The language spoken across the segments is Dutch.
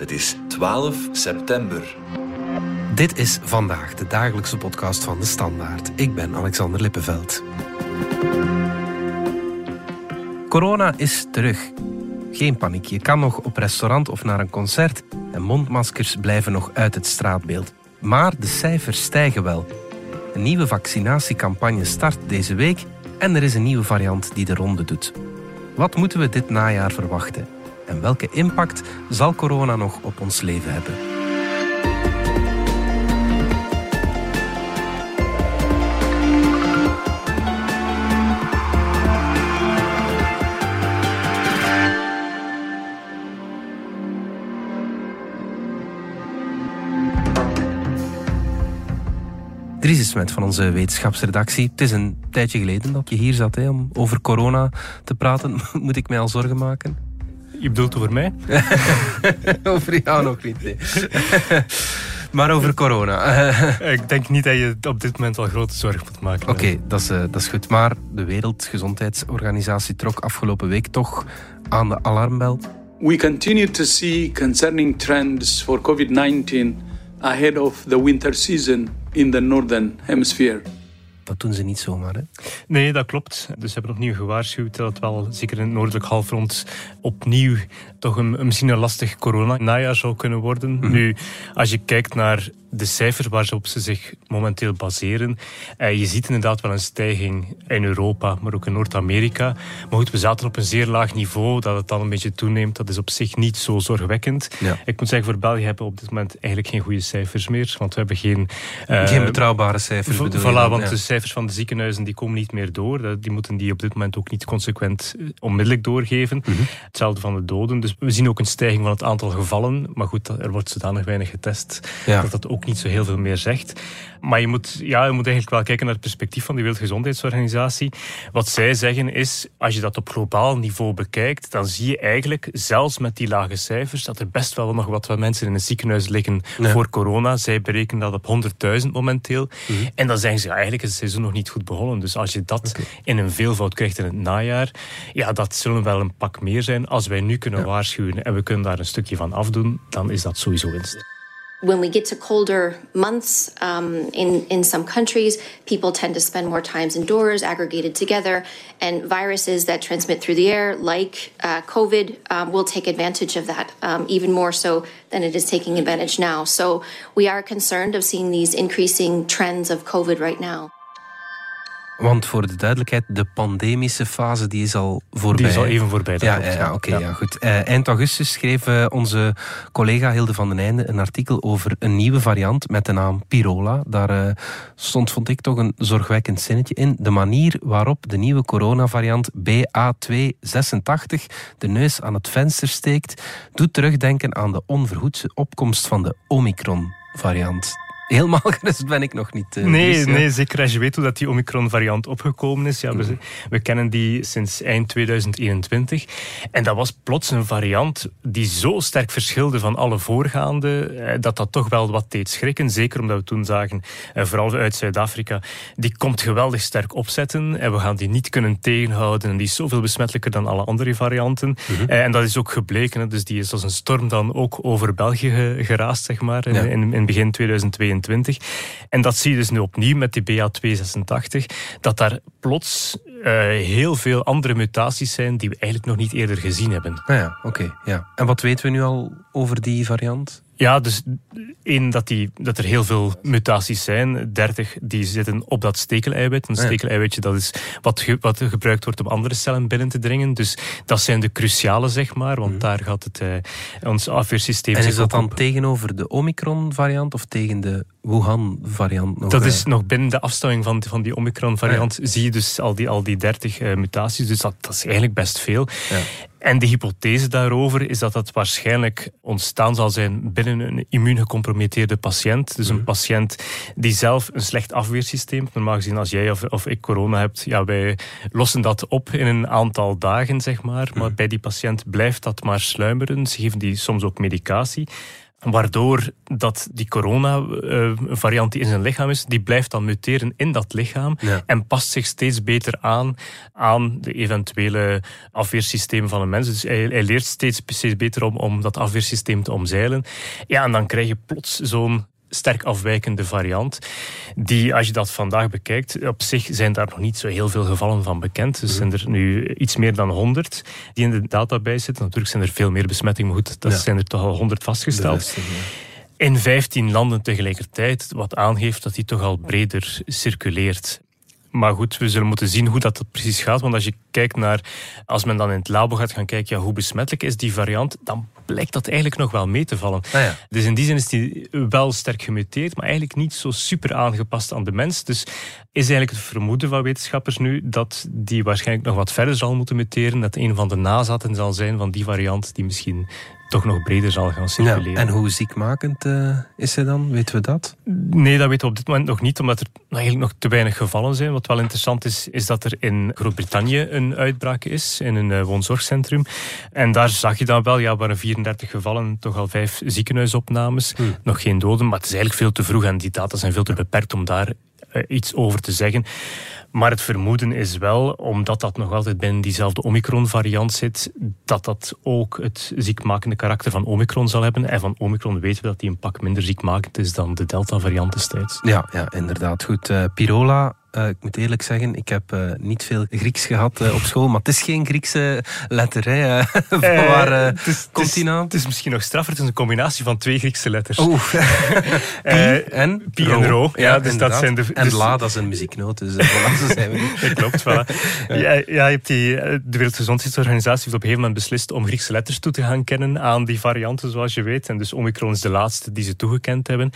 Het is 12 september. Dit is vandaag de dagelijkse podcast van de Standaard. Ik ben Alexander Lippenveld. Corona is terug. Geen paniek, je kan nog op restaurant of naar een concert en mondmaskers blijven nog uit het straatbeeld. Maar de cijfers stijgen wel. Een nieuwe vaccinatiecampagne start deze week en er is een nieuwe variant die de ronde doet. Wat moeten we dit najaar verwachten? En welke impact zal corona nog op ons leven hebben? Dries Smet van onze wetenschapsredactie. Het is een tijdje geleden dat je hier zat hè, om over corona te praten. Moet ik mij al zorgen maken? Je bedoelt over mij? over jou nog niet, nee. maar over corona. ik denk niet dat je op dit moment al grote zorgen moet maken. Oké, dat, is, uh, dat is goed. Maar de Wereldgezondheidsorganisatie trok afgelopen week toch aan de alarmbel. We continue to see concerning trends for COVID-19 ahead of the winter season in the northern hemisphere. Dat doen ze niet zomaar, hè? Nee, dat klopt. Dus ze hebben opnieuw gewaarschuwd dat het wel, zeker in het noordelijk halfrond, opnieuw toch een, misschien een lastig corona-najaar zou kunnen worden. Mhm. Nu, als je kijkt naar de cijfers waarop ze zich momenteel baseren. Eh, je ziet inderdaad wel een stijging in Europa, maar ook in Noord-Amerika. Maar goed, we zaten op een zeer laag niveau. Dat het dan een beetje toeneemt, dat is op zich niet zo zorgwekkend. Ik moet zeggen, voor België hebben we op dit moment eigenlijk geen goede cijfers meer. Want we hebben geen... Uh, geen betrouwbare cijfers bedoel Voilà, want de cijfers van de ziekenhuizen die komen niet meer door. Die moeten die op dit moment ook niet consequent eh, onmiddellijk doorgeven. Mhm. Hetzelfde van de doden. Dus we zien ook een stijging van het aantal gevallen. Maar goed, er wordt zodanig weinig getest dat dat ook niet zo heel veel meer zegt. Maar je moet, ja, je moet eigenlijk wel kijken naar het perspectief van de Wereldgezondheidsorganisatie. Wat zij zeggen is, als je dat op globaal niveau bekijkt, dan zie je eigenlijk, zelfs met die lage cijfers, dat er best wel nog wat mensen in het ziekenhuis liggen voor corona. Zij berekenen dat op 100.000 momenteel. Mhm. En dan zeggen ze, ja, eigenlijk is het seizoen nog niet goed begonnen. Dus als je dat in een veelvoud krijgt in het najaar, ja, dat zullen wel een pak meer zijn. Als wij nu kunnen waarschuwen en we kunnen daar een stukje van afdoen, dan is dat sowieso winst. When we get to colder months um, in, in some countries, people tend to spend more times indoors, aggregated together, and viruses that transmit through the air, like uh, COVID, um, will take advantage of that um, even more so than it is taking advantage now. So we are concerned of seeing these increasing trends of COVID right now. Want voor de duidelijkheid, de pandemische fase die is al voorbij. Die is al even voorbij. Ja, ja, ja oké, ja. goed. Uh, eind augustus schreef uh, onze collega Hilde van den Einde een artikel over een nieuwe variant met de naam Pirola. Daar uh, stond, vond ik, toch een zorgwekkend zinnetje in. De manier waarop de nieuwe coronavariant BA286 de neus aan het venster steekt, doet terugdenken aan de onverhoedse opkomst van de Omicron-variant. Helemaal gerust ben ik nog niet. Uh, nee, nee, zeker als je weet hoe dat die Omicron-variant opgekomen is. Ja, we, mm. we, kennen die sinds eind 2021. En dat was plots een variant die zo sterk verschilde van alle voorgaande, eh, dat dat toch wel wat deed schrikken. Zeker omdat we toen zagen, eh, vooral uit Zuid-Afrika, die komt geweldig sterk opzetten en we gaan die niet kunnen tegenhouden. En die is zoveel besmettelijker dan alle andere varianten. Mhm. En dat is ook gebleken. Dus die is als een storm dan ook over België geraast, zeg maar, in, in begin 2022. En dat zie je dus nu opnieuw met die BA286, dat daar plots uh, heel veel andere mutaties zijn die we eigenlijk nog niet eerder gezien hebben. Ah ja, oké. ja. En wat weten we nu al over die variant? Ja, dus één, dat, die, dat er heel veel mutaties zijn. 30 die zitten op dat stekeleiwit. Een stekeleiwitje dat is wat, wat gebruikt wordt om andere cellen binnen te dringen. Dus dat zijn de cruciale, zeg maar. Want mhm. daar gaat het, uh, ons afweersysteem... En is dat dan tegenover de Omicron-variant of tegen de Wuhan-variant? Dat is nog binnen de afstamming van, van die Omicron-variant. Zie je dus al die, al die 30 uh, mutaties. Dus dat, dat is eigenlijk best veel. Ja. En de hypothese daarover is dat dat waarschijnlijk ontstaan zal zijn binnen een immuungecompromitteerde patiënt. Dus een mhm. patiënt die zelf een slecht afweersysteem Normaal gezien als jij of, of ik corona hebt, ja, wij lossen dat op in een aantal dagen, zeg maar. Maar mhm. bij die patiënt blijft dat maar sluimeren. Ze geven die soms ook medicatie. Waardoor dat die corona-variant die in zijn lichaam is, die blijft dan muteren in dat lichaam en past zich steeds beter aan aan de eventuele afweersystemen van een mens. Dus hij, hij leert steeds, steeds beter om, om dat afweersysteem te omzeilen. Ja, en dan krijg je plots zo'n sterk afwijkende variant. Die, als je dat vandaag bekijkt, op zich zijn daar nog niet zo heel veel gevallen van bekend. Er zijn er nu iets meer dan 100 die in de database zitten. Natuurlijk zijn er veel meer besmettingen, maar goed, dat zijn er toch al 100 vastgesteld. In 15 landen tegelijkertijd, wat aangeeft dat die toch al breder circuleert. Maar goed, we zullen moeten zien hoe dat precies gaat. Want als je kijkt naar, als men dan in het labo gaat gaan kijken, ja, hoe besmettelijk is die variant, dan blijkt dat eigenlijk nog wel mee te vallen. Ah ja. Dus in die zin is die wel sterk gemuteerd, maar eigenlijk niet zo super aangepast aan de mens. Dus is eigenlijk het vermoeden van wetenschappers nu dat die waarschijnlijk nog wat verder zal moeten muteren. Dat een van de nazaten zal zijn van die variant die misschien toch nog breder zal gaan circuleren. Ja, en hoe ziekmakend uh, is hij dan? Weten we dat? Nee, dat weten we op dit moment nog niet, omdat er eigenlijk nog te weinig gevallen zijn. Wat wel interessant is, is dat er in Groot-Brittannië een uitbraak is, in een uh, woonzorgcentrum. En daar zag je dan wel, ja, waren 34 gevallen, toch al vijf ziekenhuisopnames. Hmm. Nog geen doden, maar het is eigenlijk veel te vroeg en die data zijn veel te beperkt om daar uh, iets over te zeggen. Maar het vermoeden is wel, omdat dat nog altijd binnen diezelfde Omicron-variant zit, dat dat ook het ziekmakende karakter van Omicron zal hebben. En van Omicron weten we dat die een pak minder ziekmakend is dan de Delta-variant destijds. Ja, ja, inderdaad. Goed. Uh, Pirola, uh, ik moet eerlijk zeggen, ik heb uh, niet veel Grieks gehad uh, op school, maar het is geen Griekse letter. Hè. waar komt die naam? Het is misschien nog straffer, het is een combinatie van twee Griekse letters. Oeh. Pi en Pi en Ro. Ja, dus dat zijn de, en dus, La, dat is een muzieknoot. Dus voilà, zijn we ja, klopt, voilà. ja. Ja, ja, je hebt die, de Wereldgezondheidsorganisatie heeft op een gegeven moment beslist om Griekse letters toe te gaan kennen aan die varianten, zoals je weet. En dus Omicron is de laatste die ze toegekend hebben.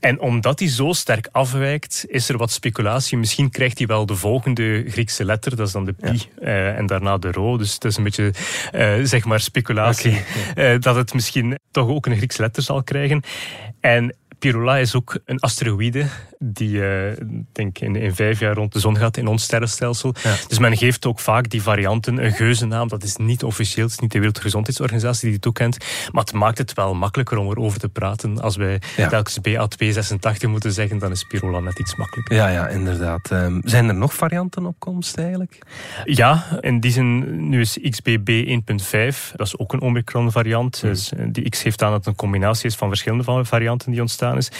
En omdat die zo sterk afwijkt, is er wat speculatie misschien krijgt hij wel de volgende Griekse letter, dat is dan de pi, ja. uh, en daarna de rho. Dus het is een beetje, uh, zeg maar, speculatie okay. uh, dat het misschien toch ook een Griekse letter zal krijgen. En Pirula is ook een asteroïde die uh, denk in, in vijf jaar rond de zon gaat in ons sterrenstelsel. Ja. Dus men geeft ook vaak die varianten een geuzennaam. Dat is niet officieel, het is niet de Wereldgezondheidsorganisatie die die toekent. Maar het maakt het wel makkelijker om erover te praten. Als wij ja. telkens BA286 moeten zeggen, dan is Pirula net iets makkelijker. Ja, ja inderdaad. Um, zijn er nog varianten op komst eigenlijk? Ja, in die zin, nu is XBB 1.5, dat is ook een Omicron variant. Hmm. Dus die X geeft aan dat het een combinatie is van verschillende varianten die ontstaan is.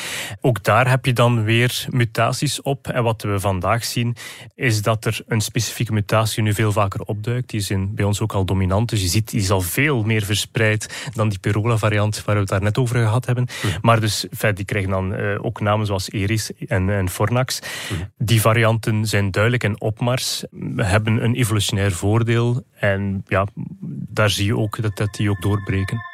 Ook daar heb je dan weer mutaties op. En wat we vandaag zien, is dat er een specifieke mutatie nu veel vaker opduikt. Die is in, bij ons ook al dominant. Dus je ziet, die is al veel meer verspreid dan die Perola-variant waar we het daar net over gehad hebben. Mm. Maar dus, feit, die krijgen dan uh, ook namen zoals Eris en, en Fornax. Mm. Die varianten zijn duidelijk en opmars, hebben een evolutionair voordeel. En ja, daar zie je ook dat, dat die ook doorbreken.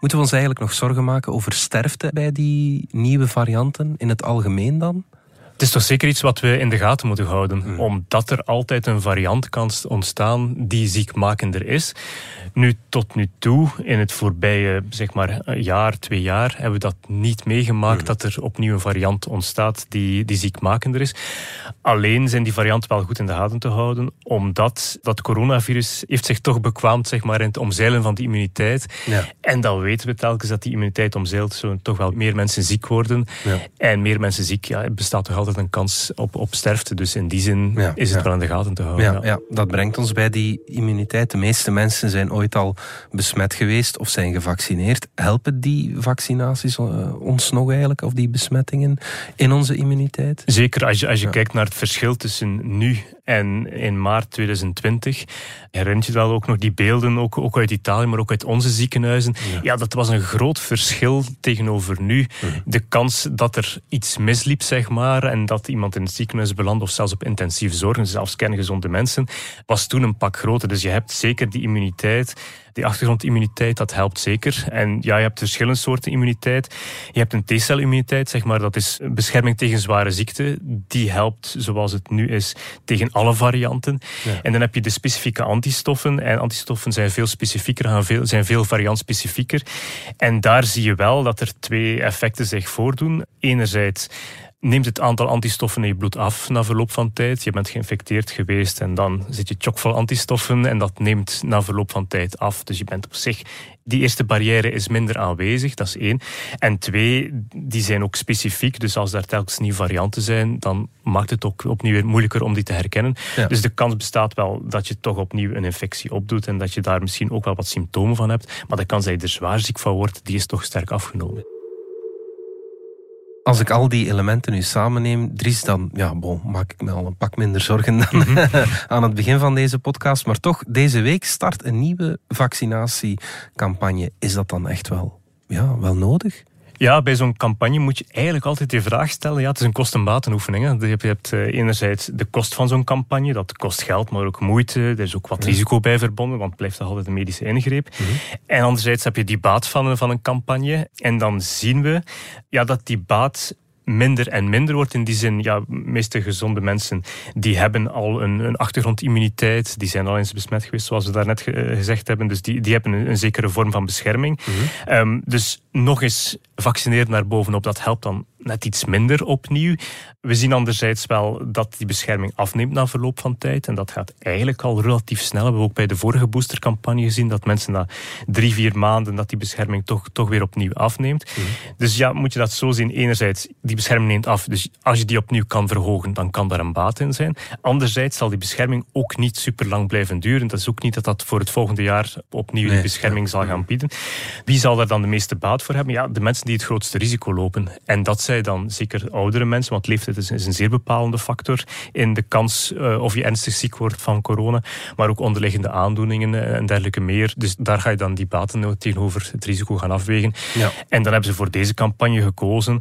Moeten we ons eigenlijk nog zorgen maken over sterfte bij die nieuwe varianten in het algemeen dan? Het is toch zeker iets wat we in de gaten moeten houden. Mm. Omdat er altijd een variant kan ontstaan die ziekmakender is. Nu, tot nu toe, in het voorbije zeg maar, jaar, twee jaar, hebben we dat niet meegemaakt mm. dat er opnieuw een variant ontstaat die, die ziekmakender is. Alleen zijn die varianten wel goed in de gaten te houden, omdat dat coronavirus heeft zich toch bekwaamd zeg maar, in het omzeilen van die immuniteit. Ja. En dan weten we telkens dat die immuniteit omzeilt, zullen toch wel meer mensen ziek worden. Ja. En meer mensen ziek, ja, bestaat toch altijd een kans op, op sterfte. Dus in die zin ja, is het ja. wel in de gaten te houden. Ja, ja, dat brengt ons bij die immuniteit. De meeste mensen zijn ooit al besmet geweest of zijn gevaccineerd. Helpen die vaccinaties ons nog eigenlijk, of die besmettingen, in onze immuniteit? Zeker, als je, als je kijkt naar het verschil tussen nu en in maart 2020 herinnert je wel ook nog die beelden, ook, ook uit Italië, maar ook uit onze ziekenhuizen. Ja. ja dat was een groot verschil tegenover nu. Mm. De kans dat er iets misliep, zeg maar, en dat iemand in het ziekenhuis belandt of zelfs op intensieve zorg, zelfs kerngezonde mensen, was toen een pak groter. Dus je hebt zeker die immuniteit die achtergrondimmuniteit, dat helpt zeker. En ja, je hebt verschillende soorten immuniteit. Je hebt een T-celimmuniteit, zeg maar, dat is bescherming tegen zware ziekte. Die helpt, zoals het nu is, tegen alle varianten. Ja. En dan heb je de specifieke antistoffen. En antistoffen zijn veel specifieker, veel, zijn veel variantspecifieker. En daar zie je wel dat er twee effecten zich voordoen. Enerzijds neemt het aantal antistoffen in je bloed af na verloop van tijd. Je bent geïnfecteerd geweest en dan zit je chockvol antistoffen en dat neemt na verloop van tijd af. Dus je bent op zich die eerste barrière is minder aanwezig, dat is één. En twee, die zijn ook specifiek. Dus als daar telkens nieuwe varianten zijn, dan maakt het ook opnieuw weer moeilijker om die te herkennen. Dus de kans bestaat wel dat je toch opnieuw een infectie opdoet en dat je daar misschien ook wel wat symptomen van hebt. Maar de kans dat je er zwaar ziek van wordt, die is toch sterk afgenomen. Als ik al die elementen nu samenneem, Dries, dan ja, bon, maak ik me al een pak minder zorgen dan mhm. aan het begin van deze podcast. Maar toch, deze week start een nieuwe vaccinatiecampagne. Is dat dan echt wel, ja, wel nodig? Ja, bij zo'n campagne moet je eigenlijk altijd de vraag stellen. Ja, het is een kosten-batenoefening. Je hebt uh, enerzijds de kost van zo'n campagne. Dat kost geld, maar ook moeite. Er is ook wat risico bij verbonden, want het blijft toch altijd een medische ingreep. Mhm. En anderzijds heb je die baat van, van een campagne. En dan zien we ja, dat die baat minder en minder wordt. In die zin, ja, meeste gezonde mensen die hebben al een, een achtergrondimmuniteit. Die zijn al eens besmet geweest, zoals we daarnet ge eh, gezegd hebben. Dus die, die hebben een, een zekere vorm van bescherming. Mhm. Ehm, dus nog eens vaccineren naar bovenop, dat helpt dan net iets minder opnieuw. We zien anderzijds wel dat die bescherming afneemt na verloop van tijd. En dat gaat eigenlijk al relatief snel. We hebben ook bij de vorige boostercampagne gezien dat mensen na drie, vier maanden dat die bescherming toch, toch weer opnieuw afneemt. Mhm. Dus ja, moet je dat zo zien. Enerzijds, die bescherming neemt af. Dus als je die opnieuw kan verhogen, dan kan daar een baat in zijn. Anderzijds zal die bescherming ook niet super lang blijven duren. Dat is ook niet dat dat voor het volgende jaar opnieuw die bescherming zal gaan bieden. Wie zal daar dan de meeste baat voor hebben? Ja, de mensen die het grootste risico lopen. En dat dan zeker oudere mensen, want leeftijd is, is een zeer bepalende factor in de kans uh, of je ernstig ziek wordt van corona, maar ook onderliggende aandoeningen eh, en dergelijke meer. Dus daar ga je dan die baten tegenover het risico gaan afwegen. Ja. En dan hebben ze voor deze campagne gekozen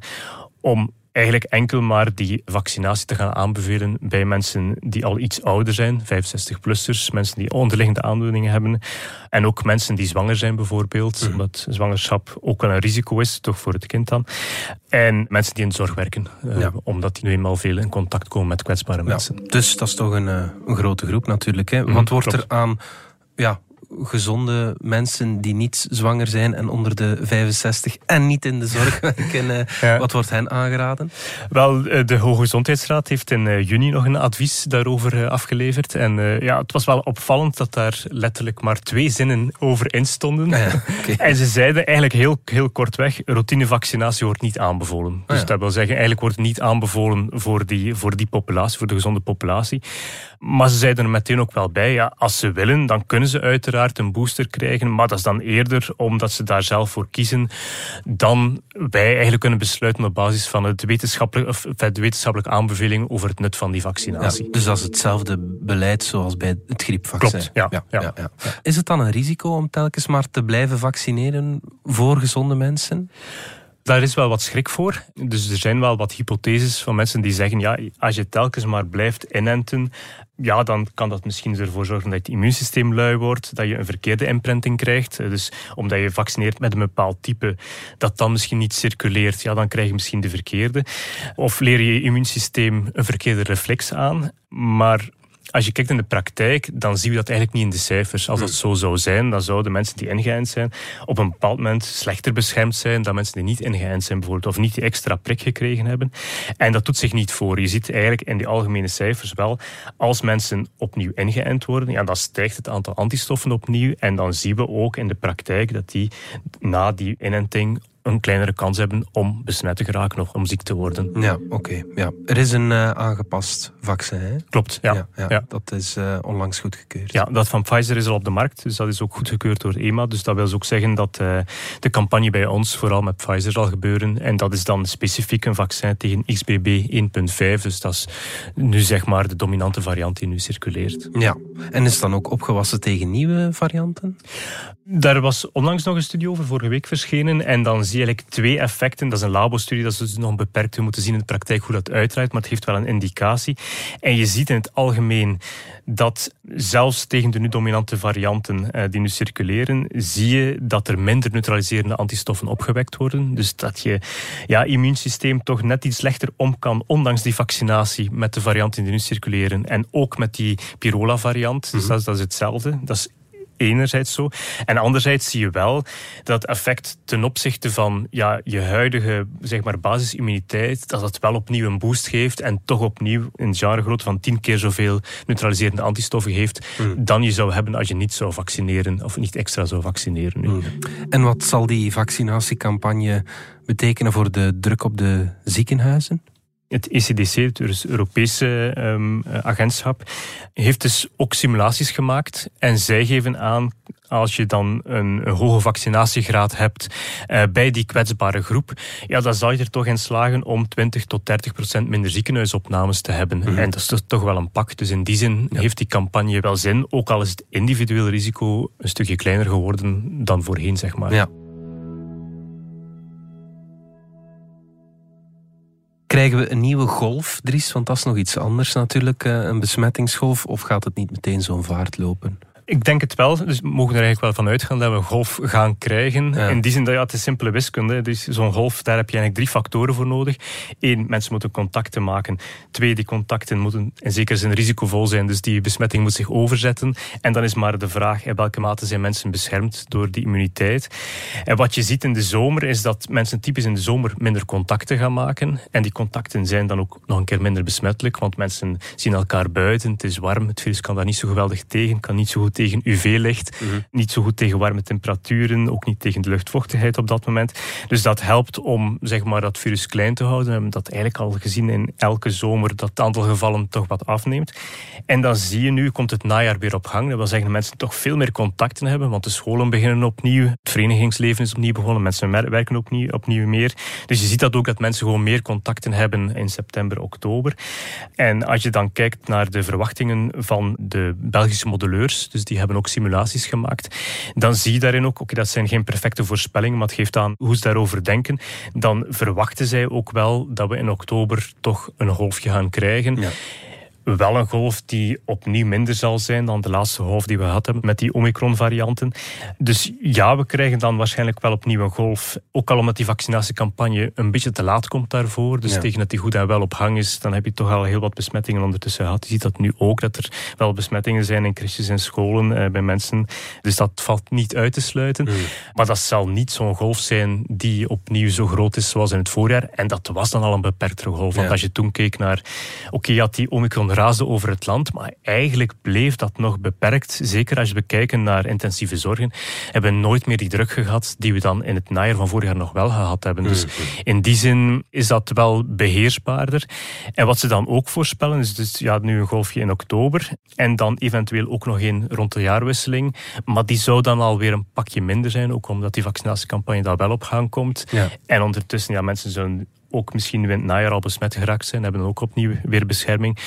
om eigenlijk enkel maar die vaccinatie te gaan aanbevelen bij mensen die al iets ouder zijn, 65-plussers, mensen die onderliggende aandoeningen hebben en ook mensen die zwanger zijn bijvoorbeeld, mm. omdat zwangerschap ook wel een risico is, toch voor het kind dan. En mensen die in de zorg werken, uh, omdat die nu eenmaal veel in contact komen met kwetsbare mensen. dus dat is toch een, uh, een grote groep natuurlijk. Hè? Mhm, Wat wordt er aan ja, gezonde mensen die niet zwanger zijn en onder de 65 en niet in de zorg werken. Eh, wat wordt hen aangeraden? Wel, eh, de Hoogezondheidsraad heeft in eh, juni nog een advies daarover afgeleverd. En ja, het was wel opvallend dat daar letterlijk maar twee zinnen over in stonden. Ah en ze zeiden eigenlijk heel, heel kortweg, routinevaccinatie wordt niet aanbevolen. Ah dus dat wil zeggen, eigenlijk wordt het niet aanbevolen voor die, voor die populatie, voor de gezonde populatie. Maar ze zeiden er meteen ook wel bij, ja, als ze willen, dan kunnen ze uiteraard een booster krijgen. Maar dat is dan eerder omdat ze daar zelf voor kiezen, dan wij eigenlijk kunnen besluiten op basis van het wetenschappelijk, of de wetenschappelijke aanbeveling over het nut van die vaccinatie. Ja, dus dat is hetzelfde beleid zoals bij het griepvaccin. Klopt, ja, ja, ja, ja. Is het dan een risico om telkens maar te blijven vaccineren voor gezonde mensen? Daar is wel wat schrik voor. Dus er zijn wel wat hypotheses van mensen die zeggen: ja, als je telkens maar blijft inenten, ja, dan kan dat misschien ervoor zorgen dat je immuunsysteem lui wordt, dat je een verkeerde imprinting krijgt. Dus omdat je vaccineert met een bepaald type, dat dan misschien niet circuleert, ja, dan krijg je misschien de verkeerde. Of leer je je immuunsysteem een verkeerde reflex aan. Maar als je kijkt in de praktijk, dan zien we dat eigenlijk niet in de cijfers. Als dat hmm. zo zou zijn, dan zouden mensen die ingeënt zijn op een bepaald moment slechter beschermd zijn dan mensen die niet ingeënt zijn bijvoorbeeld, of niet die extra prik gekregen hebben. En dat doet zich niet voor. Je ziet eigenlijk in die algemene cijfers wel, als mensen opnieuw ingeënt worden, ja, dan stijgt het aantal antistoffen opnieuw. En dan zien we ook in de praktijk dat die na die inenting een kleinere kans hebben om besmet te geraken of om ziek te worden. Ja, oké. Ja. Er is een uh, aangepast vaccin, hè? Klopt, ja. ja, ja. Dat is uh, onlangs goedgekeurd. Ja, dat van Pfizer is al op de markt, dus dat is ook goedgekeurd door EMA. Dus dat wil dus ook zeggen dat uh, de campagne bij ons vooral met Pfizer zal gebeuren. En dat is dan specifiek een vaccin tegen XBB 1.5. Dus dat is nu zeg maar de dominante variant die nu circuleert. Ja, en is het dan ook opgewassen tegen nieuwe varianten? Daar was onlangs nog een studie over, vorige week verschenen. En dan zie je eigenlijk twee effecten. Dat is een labo-studie, dat is dus nog beperkt. We moeten zien in de praktijk hoe dat uitdraait, maar het geeft wel een indicatie. En je ziet in het algemeen dat zelfs tegen de nu dominante varianten eh, die nu circuleren, zie je dat er minder neutraliserende antistoffen opgewekt worden. Dus dat je ja, immuunsysteem toch net iets slechter om kan, ondanks die vaccinatie met de varianten die nu circuleren. En ook met die Pirola-variant. Dus mhm. dat, is, dat is hetzelfde. Dat is enerzijds zo. En anderzijds zie je wel dat effect ten opzichte van ja, je huidige zeg maar, basisimmuniteit, dat het wel opnieuw een boost geeft en toch opnieuw een jarengrootte van tien keer zoveel neutraliserende antistoffen heeft hmm. dan je zou hebben als je niet zou vaccineren of niet extra zou vaccineren. Nu. Hmm. En wat zal die vaccinatiecampagne betekenen voor de druk op de ziekenhuizen? Het ECDC, het Europese um, agentschap, heeft dus ook simulaties gemaakt. En zij geven aan, als je dan een, een hoge vaccinatiegraad hebt uh, bij die kwetsbare groep, ja, dan zal je er toch in slagen om 20 tot 30 procent minder ziekenhuisopnames te hebben. Mhm. En dat is toch wel een pak. Dus in die zin heeft die campagne wel zin, ook al is het individueel risico een stukje kleiner geworden dan voorheen, zeg maar. Ja. Krijgen we een nieuwe golf, Dries? Want dat is nog iets anders natuurlijk, eh, een besmettingsgolf. Of gaat het niet meteen zo'n vaart lopen? Ik denk het wel. Dus we mogen er eigenlijk wel van uitgaan dat we een golf gaan krijgen. In die zin dat ja, het is simpele wiskunde. Dus zo'n golf, daar heb je eigenlijk drie factoren voor nodig. Eén, mensen moeten contacten maken. Twee, die contacten moeten in zekere zin risicovol zijn. Dus die besmetting moet zich overzetten. En dan is maar de vraag in welke mate zijn mensen beschermd door die immuniteit. En wat je ziet in de zomer is dat mensen typisch in de zomer minder contacten gaan maken. En die contacten zijn dan ook nog een keer minder besmettelijk. Want mensen zien elkaar buiten. Het is warm. Het virus kan daar niet zo geweldig tegen. Kan niet zo goed tegen UV-licht. Mhm. Niet zo goed tegen warme temperaturen, ook niet tegen de luchtvochtigheid op dat moment. Dus dat helpt om zeg maar, dat virus klein te houden. We hebben dat eigenlijk al gezien in elke zomer, dat het aantal gevallen toch wat afneemt. En dan zie je nu, komt het najaar weer op gang. Dat wil zeggen dat mensen toch veel meer contacten hebben, want de scholen beginnen opnieuw, het verenigingsleven is opnieuw begonnen, mensen werken opnieuw, opnieuw meer. Dus je ziet dat ook dat mensen gewoon meer contacten hebben in september, oktober. En als je dan kijkt naar de verwachtingen van de Belgische modeleurs, dus die hebben ook simulaties gemaakt. Dan zie je daarin ook, oké, dat zijn geen perfecte voorspellingen, maar het geeft aan hoe ze daarover denken. Dan verwachten zij ook wel dat we in oktober toch een golfje gaan krijgen. Ja wel een golf die opnieuw minder zal zijn dan de laatste golf die we gehad hebben met die Omicron-varianten. Dus ja, we krijgen dan waarschijnlijk wel opnieuw een golf. Ook al omdat die vaccinatiecampagne een beetje te laat komt daarvoor. Dus tegen dat die goed en wel op hang is, dan heb je toch al heel wat besmettingen ondertussen gehad. Je ziet dat nu ook, dat er wel besmettingen zijn in crèches en scholen eh, bij mensen. Dus dat valt niet uit te sluiten. Hmm. Maar dat zal niet zo'n golf zijn die opnieuw zo groot is zoals in het voorjaar. En dat was dan al een beperktere golf. Want als je toen keek naar, oké, okay, had die Omicron raasde over het land, maar eigenlijk bleef dat nog beperkt. Zeker als je bekijkt naar intensieve zorgen, hebben we nooit meer die druk gehad die we dan in het najaar van vorig jaar nog wel gehad hebben. Dus mm-hmm. in die zin is dat wel beheersbaarder. En wat ze dan ook voorspellen is dus ja, nu een golfje in oktober en dan eventueel ook nog een rond de jaarwisseling. Maar die zou dan alweer een pakje minder zijn, ook omdat die vaccinatiecampagne daar wel op gang komt. Ja. En ondertussen, ja, mensen zullen ook misschien in het najaar al besmet geraakt zijn, hebben ook opnieuw weer bescherming.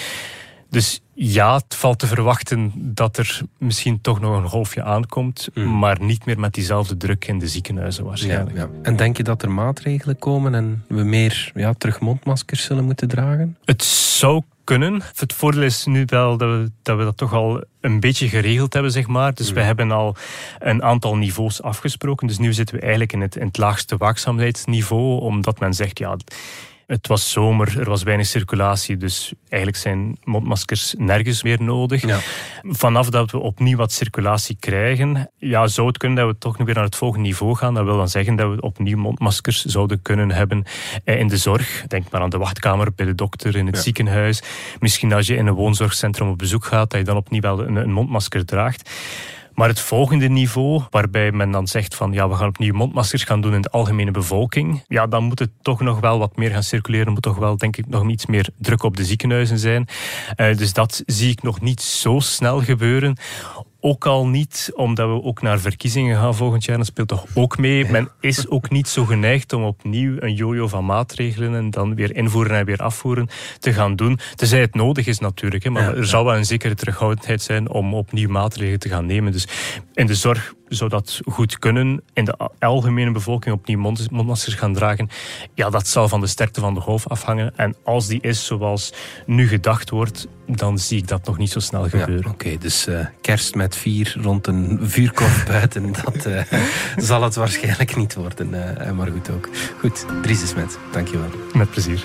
Dus ja, het valt te verwachten dat er misschien toch nog een golfje aankomt, mm. maar niet meer met diezelfde druk in de ziekenhuizen waarschijnlijk. Ja, En denk je dat er maatregelen komen en we meer ja, terug mondmaskers zullen moeten dragen? Het zou kunnen. Het voordeel is nu wel dat we, dat we dat toch al een beetje geregeld hebben, zeg maar. Dus we mm. hebben al een aantal niveaus afgesproken. Dus nu zitten we eigenlijk in het, in het laagste waakzaamheidsniveau, omdat men zegt, ja, het was zomer, er was weinig circulatie, dus eigenlijk zijn mondmaskers nergens meer nodig. Ja. Vanaf dat we opnieuw wat circulatie krijgen, ja, zou het kunnen dat we toch weer naar het volgende niveau gaan. Dat wil dan zeggen dat we opnieuw mondmaskers zouden kunnen hebben eh, in de zorg. Denk maar aan de wachtkamer bij de dokter, in het ziekenhuis. Misschien als je in een woonzorgcentrum op bezoek gaat, dat je dan opnieuw wel een mondmasker draagt. Maar het volgende niveau, waarbij men dan zegt van ja, we gaan opnieuw mondmaskers gaan doen in de algemene bevolking, ja, dan moet het toch nog wel wat meer gaan circuleren, moet toch wel, denk ik, nog iets meer druk op de ziekenhuizen zijn. Uh, dus dat zie ik nog niet zo snel gebeuren. Ook al niet, omdat we ook naar verkiezingen gaan volgend jaar. Dat speelt toch ook mee. Men is ook niet zo geneigd om opnieuw een jojo van maatregelen en dan weer invoeren en weer afvoeren te gaan doen. Tenzij het nodig is natuurlijk. Hè, maar er zal wel een zekere terughoudendheid zijn om opnieuw maatregelen te gaan nemen. Dus in de zorg zou dat goed kunnen. In de algemene bevolking opnieuw mondmaskers gaan dragen. Ja, dat zal van de sterkte van de golf afhangen. En als die is zoals nu gedacht wordt, dan zie ik dat nog niet zo snel gebeuren. Oké, dus uh, kerst met vier rond een vuurkorf buiten, dat uh, zal het waarschijnlijk niet worden. Uh, maar goed ook. Goed, Dries Smet, dankjewel. Met plezier.